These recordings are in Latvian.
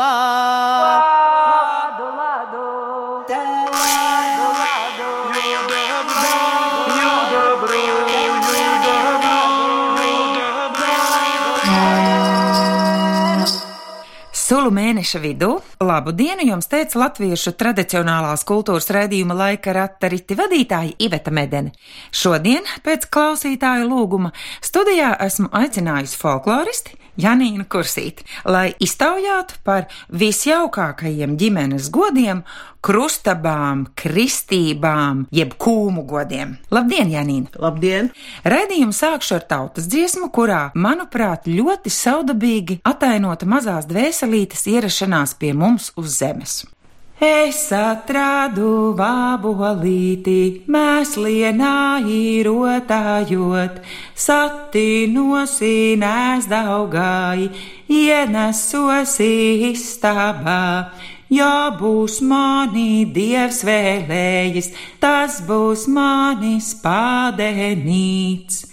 Lādu, lādu, lādu, lādu, Sulu mēneša vidū labu dienu jums teica latviešu tradicionālās kultūras raidījuma laika ratariti vadītāja Iveta Medene. Šodien, pēc klausītāju lūguma, studijā esmu aicinājusi folkloristi Janīnu Kursīti, lai iztaujātu par visjaukākajiem ģimenes godiem, krustabām, kristībām, jeb kūmu godiem. Labdien, Janīna! Labdien! Raidījumu sākšu ar tautas dziesmu, kurā, manuprāt, ļoti saudabīgi atainota mazās dvēselītes ierašanās pie mums uz zemes. Es atradu vabolīti, mēslienā īrotājot, satinosi nēsdaugāji, ienesosi istabā. Ja būs mani dievs vēlējis, tas būs manis pādenīts.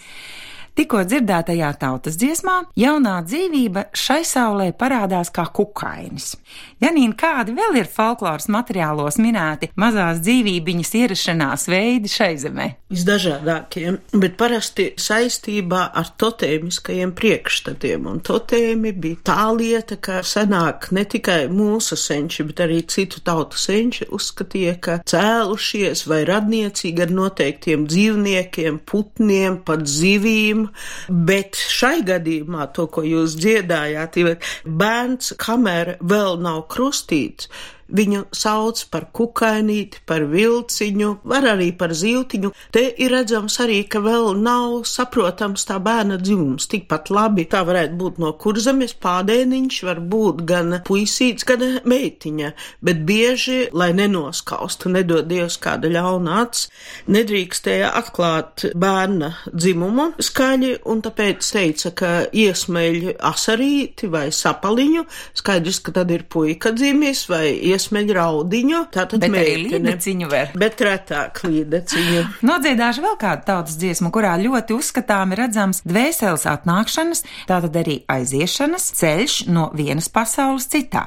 Tikko dzirdētajā tautas dziesmā jaunā dzīvība šai saulē parādās kā kukainis. Janīna, kādi vēl ir folkloras materiālos minēti mazās dzīvībiņas ierašanās veidi šai zemē? Visdažādākie, bet parasti saistībā ar totēmiskajiem priekšstatiem, un totēmi bija tā lieta, ka senāk ne tikai mūsu senči, bet arī citu tautu senči uzskatīja, ka cēlušies vai radniecīgi ar noteiktiem dzīvniekiem, putniem, pat zivīm, bet šai gadījumā to, ko jūs dziedājāt, ir bērns, kamēr vēl nav krustīts, Viņu sauc par kukainīti, par vilciņu, var arī par zīltiņu. Te ir redzams arī, ka vēl nav saprotams tā bērna dzimums. Tikpat labi tā varētu būt no kurzemes pādēniņš, var būt gan puisīts, gan meitiņa, bet bieži, lai nenoskaustu, nedod Dievs kāda ļauna acs, nedrīkstēja atklāt bērna dzimumu skaļi, un tāpēc teica, ka iesmeļ asarīti vai sapaliņu, skaidrs, ka tad ir puika dzimis vai iesmeļ iesmeļ raudiņu, tātad Bet meitene. var. Bet retāk līdeciņu. Nodziedāšu vēl kādu tautas dziesmu, kurā ļoti uzskatāmi redzams dvēseles atnākšanas, tātad arī aiziešanas ceļš no vienas pasaules citā.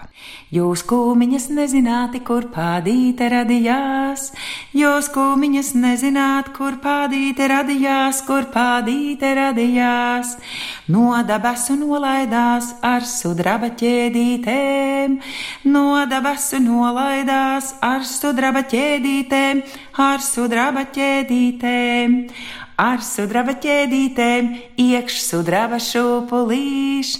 Jūs kūmiņas nezināti, kur pādīte radījās, jūs kūmiņas nezināt, kur pādīte radījās, kur pādīte radījās. No dabasu nolaidās ar sudraba ķēdītēm, no dabasu nolaidās ar sudraba ķēdītēm, ar sudraba ķēdītēm. Ar sudraba ķēdītēm, iekš sudraba šūpulīš,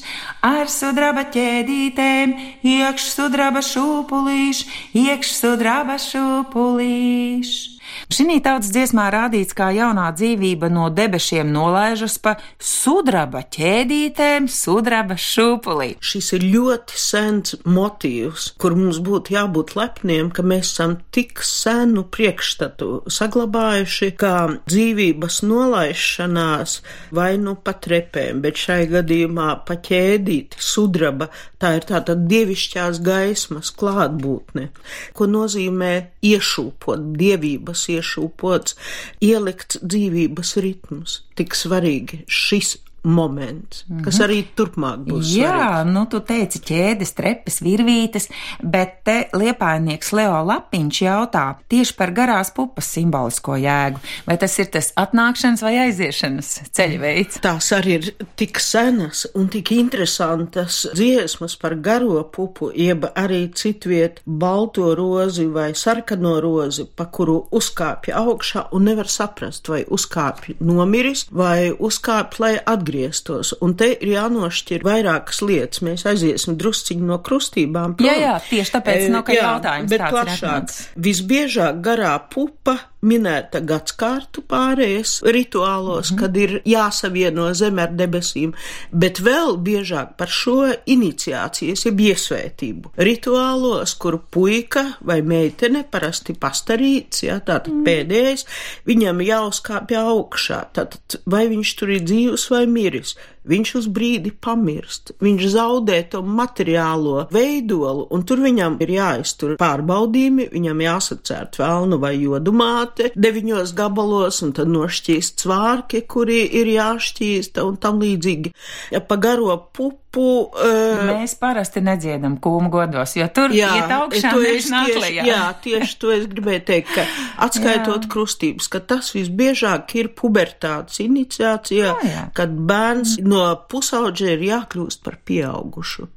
ar sudraba ķēdītēm, iekš sudraba šūpulīš, iekš sudraba šūpulīš. Šī tautas dziesmā rādīts, kā jaunā dzīvība no debesīm nolaižas pa sudraba ķēdītēm, sudraba šūpulī. Šis ir ļoti sens motīvs, kur mums būtu jābūt lepniem, ka mēs esam tik senu priekšstatu saglabājuši, kā dzīvības nolaišanās vai nu pa trepēm, bet šai gadījumā pa ķēdīti, sudraba, tā ir tāda dievišķās gaismas klātbūtne, ko nozīmē iešūpot dievības iešūpots, ielikt dzīvības ritmus. Tik svarīgi šis moments, kas arī turpmāk būs. Jā, svarīgs. nu tu teici ķēdes, trepes, virvītes, bet te liepainieks Leo Lapiņš jautā tieši par garās pupas simbolisko jēgu. Vai tas ir tas atnākšanas vai aiziešanas ceļveids? Tās arī ir tik senas un tik interesantas dziesmas par garo pupu, jeb arī citviet balto rozi vai sarkano rozi, pa kuru uzkāpja augšā un nevar saprast, vai uzkāpja nomiris vai uzkāpja, lai atgrieztos atgrieztos. Un te ir jānošķir vairākas lietas. Mēs aiziesim drusciņi no krustībām. Jā, jā, tieši tāpēc nav no, jā, jautājums bet plašāk. Visbiežāk garā pupa minēta gadskārtu pārējais rituālos, mm -hmm. kad ir jāsavieno zeme ar debesīm, bet vēl biežāk par šo iniciācijas, jeb iesvētību. Rituālos, kur puika vai meitene, parasti pastarīts, jā, tātad mm. pēdējais, viņam jāuzkāpj augšā, tātad vai viņš tur ir dzīvs vai Ramírez viņš uz brīdi pamirst, viņš zaudē to materiālo veidolu, un tur viņam ir jāiztur pārbaudījumi, viņam jāsacērt vēlnu vai jodumāte deviņos gabalos, un tad nošķīst svārki, kuri ir jāšķīsta un tam līdzīgi. Ja pa garo pupu. Uh, Mēs parasti nedziedam kūmu godos, jo tur jā, iet augšā lejā. jā, tieši to es gribēju teikt, ka atskaitot krustības, ka tas visbiežāk ir pubertātes iniciācijā, Jā, jā. kad bērns no pusauģa ir jākļūst par pieaugušu.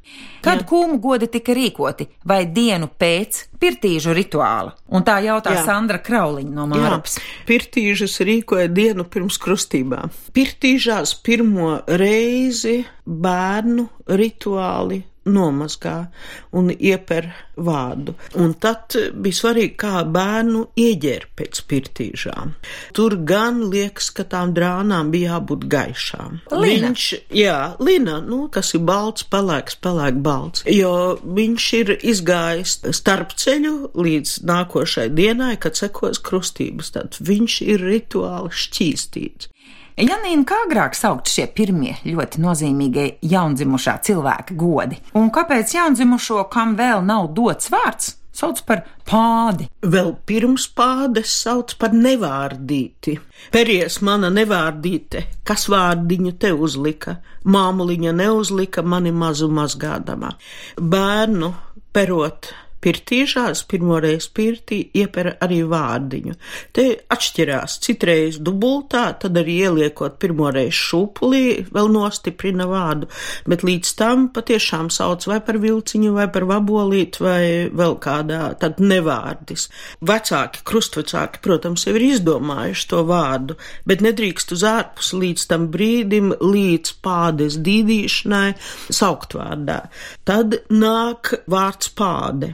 Kad kūmu godi tika rīkoti, vai dienu pēc pirtīžu rituāla? Un tā jautā Jā. Sandra Krauliņa no Jā, Mārapas. pirtīžas rīkoja dienu pirms krustībām. Pirtīžās pirmo reizi bērnu rituāli nomazgā un ieper vārdu. Un tad bija svarīgi, kā bērnu ieģēra pēc pirtīžām. Tur gan liekas, ka tām drānām bija jābūt gaišām. Lina. Viņš, jā, lina, nu, kas ir balts, pelēks, pelēk balts, jo viņš ir izgājis starp ceļu līdz nākošai dienai, kad sekos krustības, tad viņš ir rituāli šķīstīts. Janīna, kā agrāk saukt šie pirmie ļoti nozīmīgie jaundzimušā cilvēka godi? Un kāpēc jaundzimušo, kam vēl nav dots vārds, sauc par pādi? Vēl pirms pādes sauc par nevārdīti. Peries mana nevārdīte, kas vārdiņu te uzlika, māmuliņa neuzlika mani mazu mazgādamā. Bērnu perot pirtīžās, pirmoreiz pirtī iepera arī vārdiņu. Te atšķirās, citreiz dubultā, tad arī ieliekot pirmoreiz šūpulī, vēl nostiprina vārdu, bet līdz tam patiešām sauc vai par vilciņu, vai par vabolīt, vai vēl kādā tad nevārdis. Vecāki, krustvecāki, protams, jau ir izdomājuši to vārdu, bet nedrīkst uz ārpus līdz tam brīdim, līdz pādes dīdīšanai saukt vārdā. Tad nāk vārds pāde.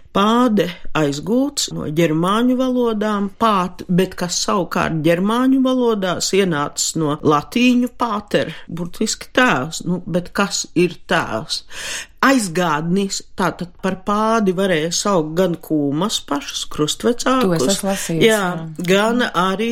Pāde aizgūts no ģermāņu valodām, pāt, bet kas savukārt ģermāņu valodās ienācis no latīņu pāter, burtiski tēvs, nu, bet kas ir tēvs? Aizgādnis, tātad par pādi varēja saukt gan kūmas pašus krustvecākus, To es esmu lasījusi, jā, jā. gan arī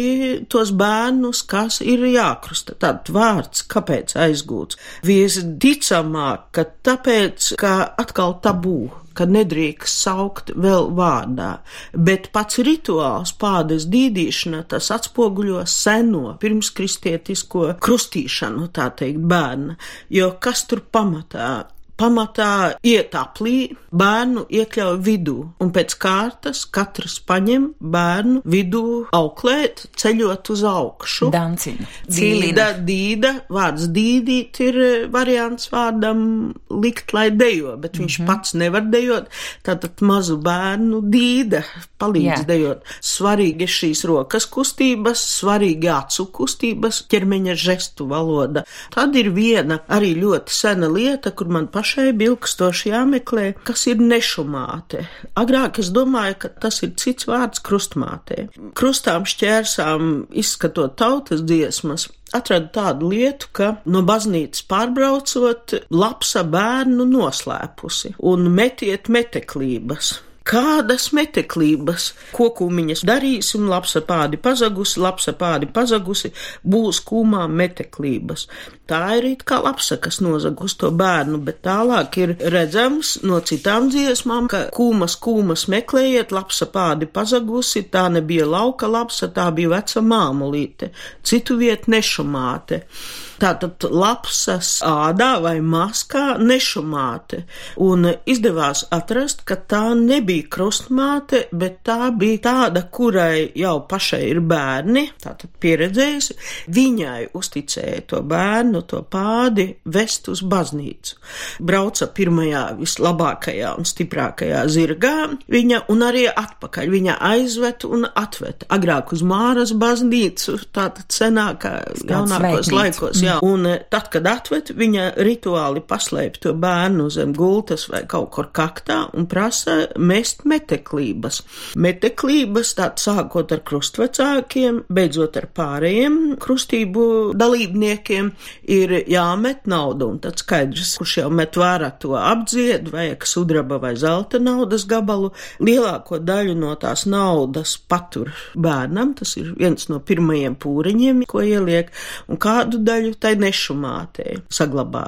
tos bērnus, kas ir jākrusta. Tad vārds, kāpēc aizgūts? Visticamāk, ka tāpēc, ka atkal tabū ka nedrīkst saukt vēl vārdā, bet pats rituāls pādes dīdīšana tas atspoguļo seno pirmskristietisko krustīšanu, tā teikt, bērna, jo kas tur pamatā? Pamatā iet aplī, bērnu iekļauj vidū, un pēc kārtas katrs paņem bērnu vidū auklēt, ceļot uz augšu. Dancina. Dīda, dīda, vārds dīdīt ir eh, variants vārdam likt, lai dejo, bet viņš Mhm. pats nevar dejot, tātad mazu bērnu dīda palīdz Jā. dejot. Svarīgi ir šīs rokas kustības, svarīgi acu kustības, ķermeņa žestu valoda. Tad ir viena arī ļoti sena lieta, kur man pašai bilkstoši jāmeklē, kas ir nešumāte. Agrāk es domāju, ka tas ir cits vārds krustmātē. Krustām šķērsām izskatot tautas dziesmas, atradu tādu lietu, ka no baznīcas pārbraucot, lapsa bērnu noslēpusi un metiet meteklības. Kādas meteklības, kokūmiņas darīsim, lapsa pādi pazagusi, lapsa pādi pazagusi, būs kūmā meteklības. Tā ir it kā lapsa, kas nozagus to bērnu, bet tālāk ir redzams no citām dziesmām, ka kūmas, kūmas meklējiet, lapsa pādi pazagusi, tā nebija lauka lapsa, tā bija veca māmulīte, citu vietu nešumāte. Tātad lapsas ādā vai maskā nešumāte, un izdevās atrast, ka tā nebija krustmāte, bet tā bija tāda, kurai jau pašai ir bērni, tātad pieredzējusi, viņai uzticēja to bērnu, to pādi vest uz baznīcu. Brauca pirmajā vislabākajā un stiprākajā zirgā viņa un arī atpakaļ. Viņa aizved un atved agrāk uz Māras baznīcu, tātad senākā, jaunākos laikos, jā. Un eh, tad, kad atved, viņa rituāli paslēp to bērnu zem gultas vai kaut kur kaktā un prasa mest meteklības. Meteklības, tātad sākot ar krustvecākiem, beidzot ar pārējiem krustību dalībniekiem, ir jāmet nauda, un tad skaidrs, kurš jau met vērā to apdzied, vajag sudraba vai zelta naudas gabalu, lielāko daļu no tās naudas patur bērnam, tas ir viens no pirmajiem pūriņiem, ko ieliek, un kādu daļu tai nešumātei saglabā.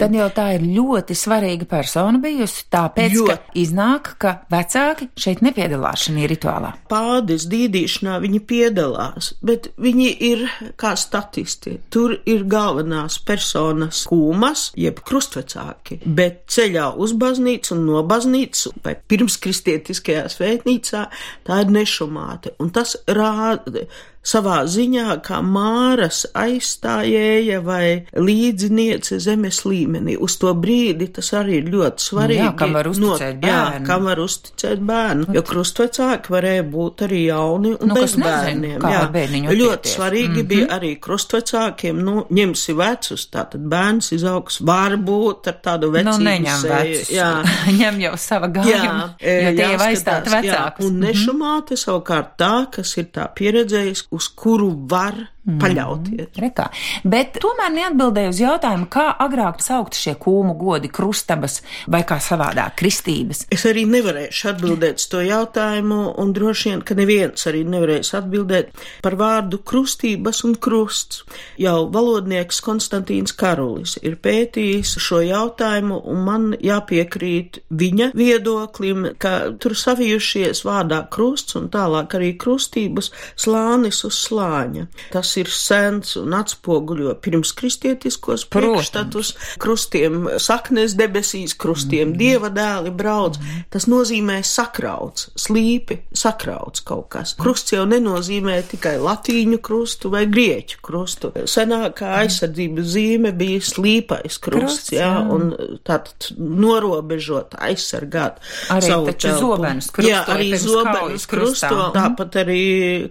Tad jau tā ir ļoti svarīga persona bijusi, tāpēc, Jo- ka iznāk, ka vecāki šeit nepiedalās šajā rituālā. Pādes dīdīšanā viņi piedalās, bet viņi ir kā statisti. Tur ir galvenās personas kūmas, jeb krustvecāki, bet ceļā uz baznīcu un no baznīcas vai pirmskristietiskajā svētnīcā tā ir nešumāte. Un tas rāda savā ziņā kā māras aizstājēja vai līdziniece zemes līmenī. Uz to brīdi tas arī ir ļoti svarīgi. Jā, kam var uzticēt no, jā, bērnu. kam var uzticēt bērnu. Jo krustvecāki varēja būt arī jauni un Nu, nu, bez bērniem. kā jā. bērniņu Ļoti svarīgi mm -hmm. bija arī krustvecākiem, nu, ņemsi vecus, tātad bērns izaugs varbūt ar tādu Nu, vecību neņem seju. vecus. Jā. Ņem jau sava Jā, gājuma, e, jo tie jau jāskatās, aizstāta jā, vecākus. Un nešumāte savukārt tā, kas ir tā pieredzējusi, uz kuru var paļauties. Rekā. Bet tomēr neatbildēju uz jautājumu, kā agrāk saukt šie kūmu godi, krustabas vai kā savādāk kristības. Es arī nevarēšu atbildēt uz to jautājumu, un droši vien, ka neviens arī nevarēs atbildēt par vārdu krustības un krusts. Jau valodnieks Konstantīns Karolis ir pētījis šo jautājumu, un man jāpiekrīt viņa viedoklim, ka tur savijušies vārdā krusts un tālāk arī krustības slānis uz slāņa. Tas ir sens un atspoguļo pirmskristietiskos priekšstatus, krustiem saknes debesīs, krustiem dieva dēli brauc. Tas nozīmē sakrauts, slīpi, sakrauts kaut kas. Krusts jau nenozīmē tikai latīņu krustu vai grieķu krustu. Senākā aizsardzības zīme bija slīpais krusts, Krusts, jā, jā. un tātad norobežot, aizsargāt Arī savu taču telpu. zobenus krustoja Jā, arī zobenus krusto, tāpat arī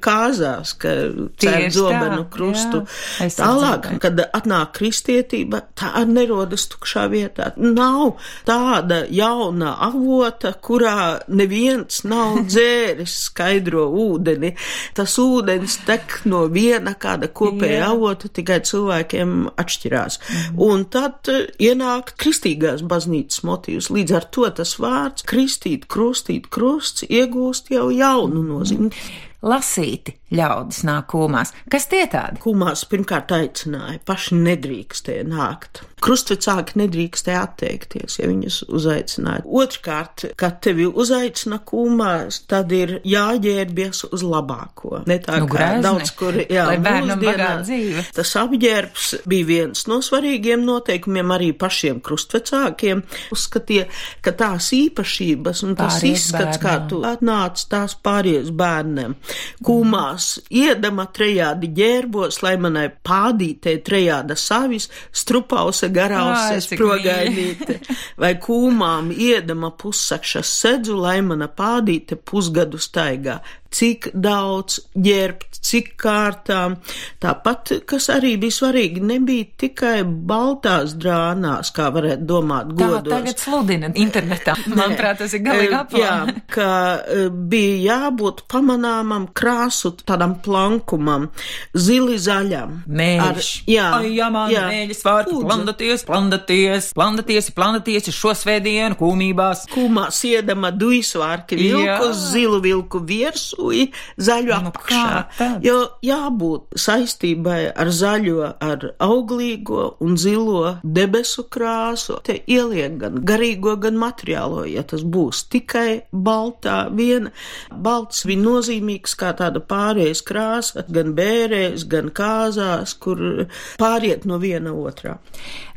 kāzās, ka cer Tieši zobenu tā, krustu. jā. Tālāk, kad atnāk kristietība, tā nerodas tukšā vietā. Nav tāda jauna avota, kurā neviens nav dzēris skaidro ūdeni. Tas ūdens tek no viena kāda kopēja Jā. avota, tikai cilvēkiem atšķirās. Un tad eh, ienāk kristīgās baznīcas motīvs. Līdz ar to tas vārds kristīt, krustīt, krusts iegūst jau jaunu nozīmi. Lasīti ļaudis nāk kūmās. Kas tie tādi? Kumās pirmkārt aicināja, paši nedrīkstēja nākt. Krustvecāki nedrīkstēja atteikties, ja viņus uzaicināja. Otrkārt, kad tevi uzaicina kumās, tad ir jāģērbies uz labāko. Ne tā Nu, kā grezni, daudz, kur, jā, dzīve. Tas apģērbs bija viens no svarīgiem noteikumiem arī pašiem krustvecākiem. Uzskatīja, ka tās īpašības un tas Pāries izskats, kā bērnam. tu atnāc tās pāries bērniem. Kūmās iedama trejādi ģērbos, lai manai pādītei trejāda savis, strupause Ai, garausies progaidīte, vai kūmām iedama pussakšas sedzu, lai mana pādīte pusgadu staigā. Cik daudz ģērbt, cik kārtām. Tāpat, kas arī bija svarīgi, nebija tikai baltās drānās, kā varētu domāt, Tā godos. tagad sludina internetā. Manuprāt, tas ir galīgi Eh, apvārds. Jā, ka eh, bija jābūt pamanāmam krāsu tādam plankumam, zili zaļam. Mēģis. jā, Ai, jā, man jā. mēģis vārds. Plandaties, plandaties, plandaties, plandaties šo svētdienu kūmībās. Kumā siedama duisvārki vilku, zilu vilku viersuji, zaļu Nu, apakšā. tad? Jo jābūt saistībai ar zaļo, ar auglīgo un zilo debesu krāsu. Te ieliek gan garīgo, gan materiālo, ja tas būs tikai baltā viena. Balts bija nozīmīgs kā tāda pārējais krāsa, gan bērēs, gan kāzās, kur pāriet no viena otrā.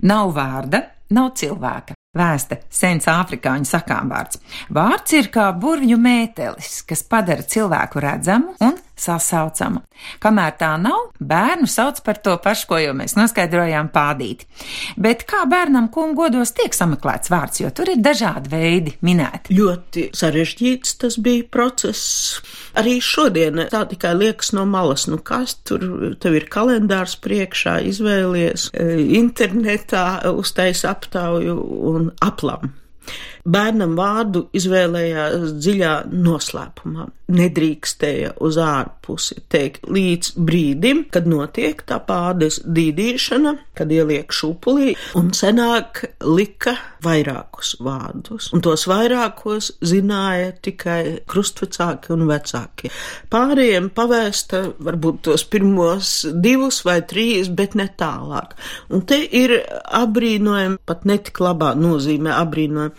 Nav vārda, nav cilvēka. Vēsta sens afrikāņu sakām vārds. Vārds ir kā burvju mētelis, kas padara cilvēku redzamu un sasaucamu. Kamēr tā nav, bērnu sauc par to pašu, ko jau mēs noskaidrojām pādīt. Bet kā bērnam kungu godos tiek sameklēts vārds, jo tur ir dažādi veidi minēti. Ļoti sarežģīts tas bija process. Arī šodien tā tikai liekas no malas, nu kas tur, tev ir kalendārs priekšā, izvēlies, e, internetā uztais aptauju un aplam. Bērnam vārdu izvēlējās dziļā noslēpumā. Nedrīkstēja uz ārpusi teikt līdz brīdim, kad notiek tā pādes dīdīšana, kad ieliek šupulī, un senāk lika vairākus vārdus. Un tos vairākos zināja tikai krustvecāki un vecāki. Pārējiem pavēsta varbūt tos pirmos divus vai trīs, bet ne tālāk. Un te ir abrīnojami, pat netik labā nozīmē abrīnojami,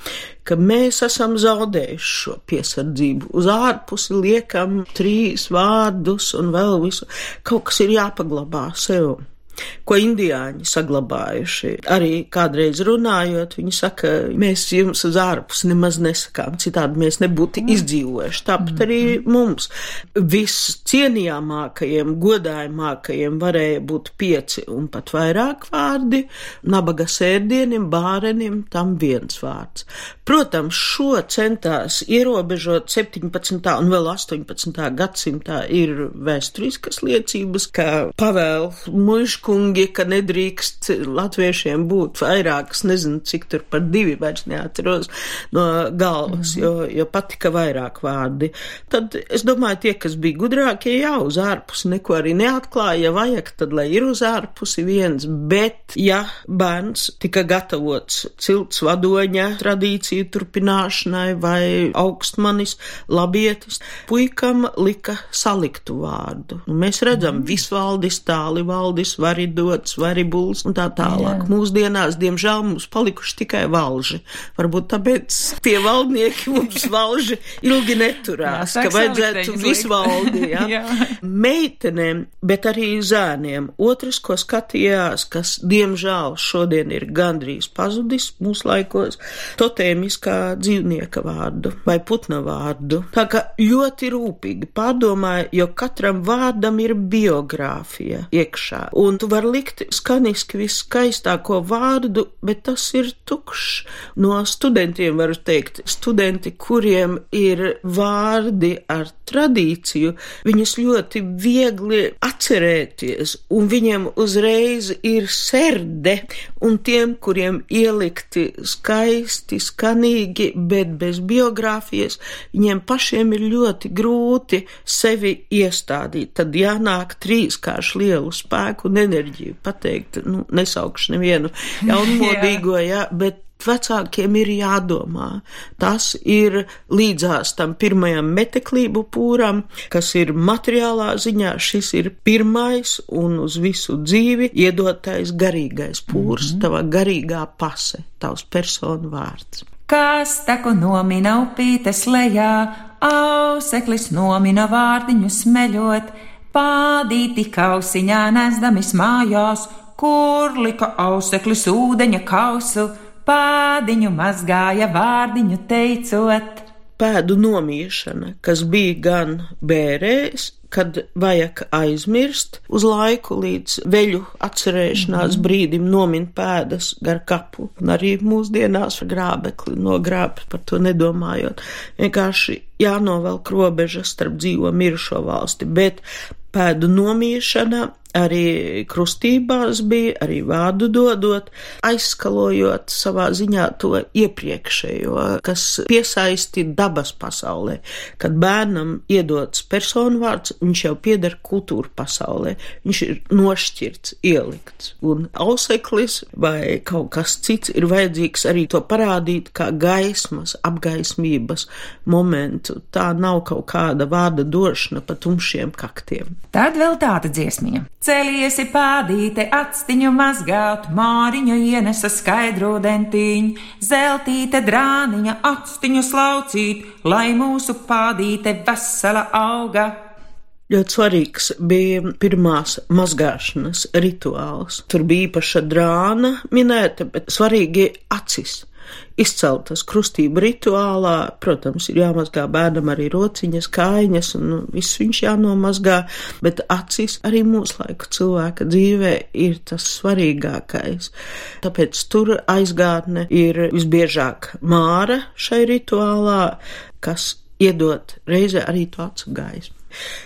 ka mēs esam zaudējuši šo piesardzību. Uz ārpusi liekam trīs vārdus un vēl visu. Kaut kas ir jāpaglabā sev ko indiāņi saglabājuši. Arī kādreiz runājot, viņi saka, mēs jums uz ārpus nemaz nesakām, citādi mēs nebūtu mm. izdzīvojuši. Tāpat arī mm. mums viscienījamākajiem, godājumākajiem varēja būt pieci un pat vairāk vārdi, nabaga sērdienim, bārenim, tam viens vārds. Protams, šo centās ierobežot 17. un vēl 18. gadsimtā ir vēsturiskas liecības, ka pavēl mužu kungi, ka nedrīkst latviešiem būt vairākas, nezinu, cik tur par divi vairs neatceros no galvas, mm -hmm. jo, jo patika vairāk vārdi. Tad es domāju, tie, kas bija gudrākie, jā, uz ārpusi neko arī neatklāja, ja vajag, tad lai ir uz ārpusi viens, bet ja bērns tika gatavots cilts vadoņa tradīciju turpināšanai vai augstmanis, labietis, puikam lika saliktu vārdu. Un mēs redzam, mm. visvaldis, tālivaldis, varidots, varibuls un tā tālāk. Jā. Mūsdienās, diemžēl, mums palikuši tikai valži. Varbūt tāpēc tie valdnieki mums valži ilgi neturās, jā, ka vajadzētu visu valdi. Jā. Meitenēm, bet arī zēniem. Otrs, ko skatījās, kas diemžēl šodien ir gandrīz pazudis mūsu laikos, totēmiskā dzīvnieka vārdu vai putna vārdu. Tā kā ļoti rūpīgi pārdomāja, jo katram vārdam ir biogrāfija iekšā. Un tu vari likt skaniski viskaistāko vārdu, bet tas ir tukšs. No studentiem varu teikt, studenti, kuriem ir vārdi ar tradīciju, viņus ļoti viegli atcerēties, un viņiem uzreiz ir serde, un tiem, kuriem ielikti skaisti, skanīgi, bet bez biogrāfijas, viņiem pašiem ir ļoti grūti sevi iestādīt. Tad jānāk trīskārši lielu spēku un enerģiju pateikt, nu, nesaukšu nevienu jaunmodīgo, jā, bet vecākiem ir jādomā. Tas ir līdzās tam pirmajam meteklību pūram, kas ir materiālā ziņā, šis ir pirmais un uz visu dzīvi iedotais garīgais pūrs, mm -hmm. tava garīgā pase, tavs personu vārds. Kas taku nomina upītes lejā, auseklis nomina vārdiņu smeļot, Pādīti kausiņā nesdamis mājās, kur lika auseklis ūdeņa kausu, pādiņu mazgāja vārdiņu teicot. Pēdu nomiešana, kas bija gan bērēs, kad vajag aizmirst uz laiku līdz veļu atcerēšanās -hmm. brīdim nomin pēdas gar kapu, un arī mūsdienās grābekli nogrābt par to nedomājot. Vienkārši jānovelk robeža starp dzīvo mirušo valsti, bet pēdu nomiešana arī krustībās bija, arī vārdu dodot, aizskalojot savā ziņā to iepriekšējo, kas piesaisti dabas pasaulē. Kad bērnam iedots personu vārds, viņš jau pieder kultūra pasaulē, viņš ir nošķirts, ielikts, un auseklis vai kaut kas cits ir vajadzīgs arī to parādīt kā gaismas, apgaismības momentu. Tā nav kaut kāda vārda došana pa tumšiem kaktiem. Tad vēl tāda dziesmiņa. Celiesi pādīte, atstiņu mazgāt, māriņu ienesa skaidro dentiņu, zeltīte drāniņa, atstiņu slaucīt, lai mūsu pādīte vesela auga. Ļoti svarīgs bija pirmās mazgāšanas rituāls. Tur bija īpaša drāna minēta, bet svarīgi acis izceltas krustību rituālā. Protams, ir jāmazgā bērnam arī rociņas, kājiņas, un nu, viss viņš jānomazgā, bet acis arī mūsu laiku cilvēka dzīvē ir tas svarīgākais. Tāpēc tur aizgādne ir visbiežāk māra šai rituālā, kas iedot reizē arī to acu gaismu.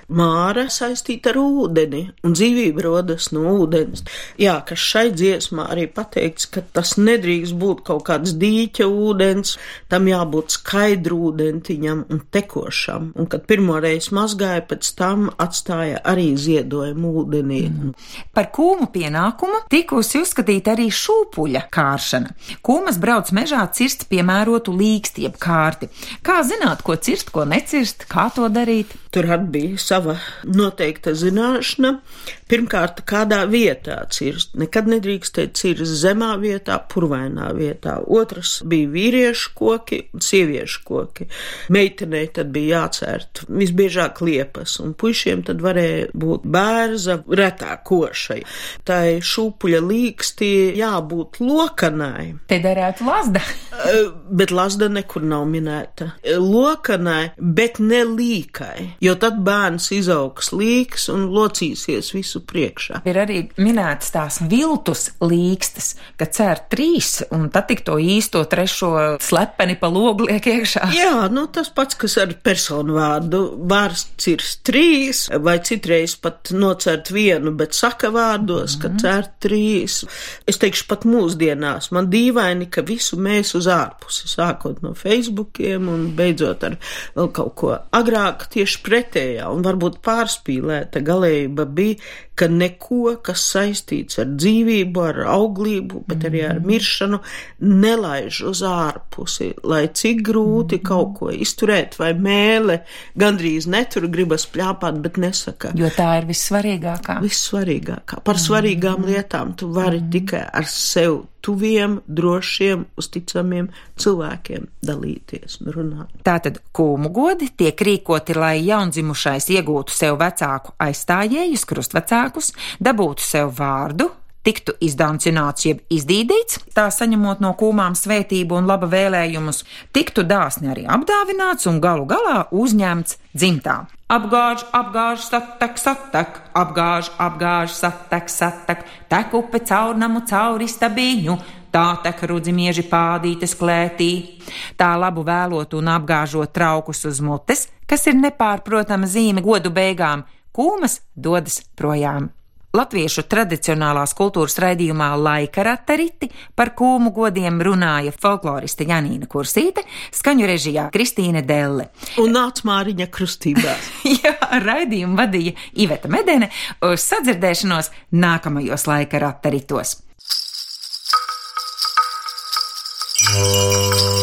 Māra saistīta ar ūdeni, un dzīvība rodas no ūdens. Jā, kas šai dziesmā arī pateikts, ka tas nedrīkst būt kaut kāds dīķa ūdens, tam jābūt skaidru ūdentiņam un tekošam, un kad pirmoreiz mazgāja, pēc tam atstāja arī ziedojumu ūdenī. Mm. Par kūmu pienākumu tikusi uzskatīta arī šūpuļa kāršana. Kūmas brauc mežā cirst piemērotu līksti jeb kārti. Kā zināt, ko cirst, ko necirst, kā to darīt? Tur bija sava noteikta zināšana. Pirmkārt, kādā vietā cirst. Nekad nedrīkstēja cirst zemā vietā, purvainā vietā. Otrs bija vīriešu koki un sieviešu koki. Meitenei tad bija jācērt visbiežāk liepas, un puišiem tad varēja būt bērza, retā košai. Tai šūpuļa līkstī jābūt lokanai. Te derētu lazda. bet lazda nekur nav minēta. Lokanai, bet ne līkai jo tad bērns izaugs līks un locīsies visu priekšā. Ir arī minētas tās viltus līkstas, ka cer trīs, un tad tik to īsto trešo slepeni pa logu liek iekšā. Jā, nu tas pats, kas ar personu vārdu vārds ir trīs, vai citreiz pat nocert vienu, bet saka vārdos, mm. ka mhm. cer trīs. Es teikšu pat mūsdienās, man dīvaini, ka visu mēs uz ārpusi, sākot no Facebookiem un beidzot ar vēl kaut ko agrāk tieši pretējā un varbūt pārspīlēta galējība bija, ka neko, kas saistīts ar dzīvību, ar auglību, bet arī ar mhm. miršanu, nelaiž uz ārpusi, lai cik grūti mhm. kaut ko izturēt vai mēle, gandrīz netur gribas pļāpāt, bet nesaka. Jo tā ir vissvarīgākā. Vissvarīgākā. Par svarīgām mhm. lietām tu vari tikai ar sevi tuviem, drošiem, uzticamiem cilvēkiem dalīties un runāt. Tātad kūmu godi tiek rīkoti, lai jaundzimušais iegūtu sev vecāku aizstājējus, krustvecākus, dabūtu sev vārdu, tiktu izdancināts jeb izdīdīts, tā saņemot no kūmām svētību un laba vēlējumus, tiktu dāsni arī apdāvināts un galu galā uzņemts dzimtā. Apgāž, apgāž, satek, satek, apgāž, apgāž, satek, satek, tek upe caur namu, cauri stabiņu, tā tek rudzimieži pādītes klētī. Tā labu vēlot un apgāžot traukus uz mutes, kas ir nepārprotama zīme godu beigām, kūmas dodas projām. Latviešu tradicionālās kultūras raidījumā Laika rateriti par kūmu godiem runāja folkloriste Janīna Kursīte, skaņu režijā Kristīne Delle. Un nāc Māriņa krustībā. Jā, raidījumu vadīja Iveta Medene uz sadzirdēšanos nākamajos laika rateritos. Oh.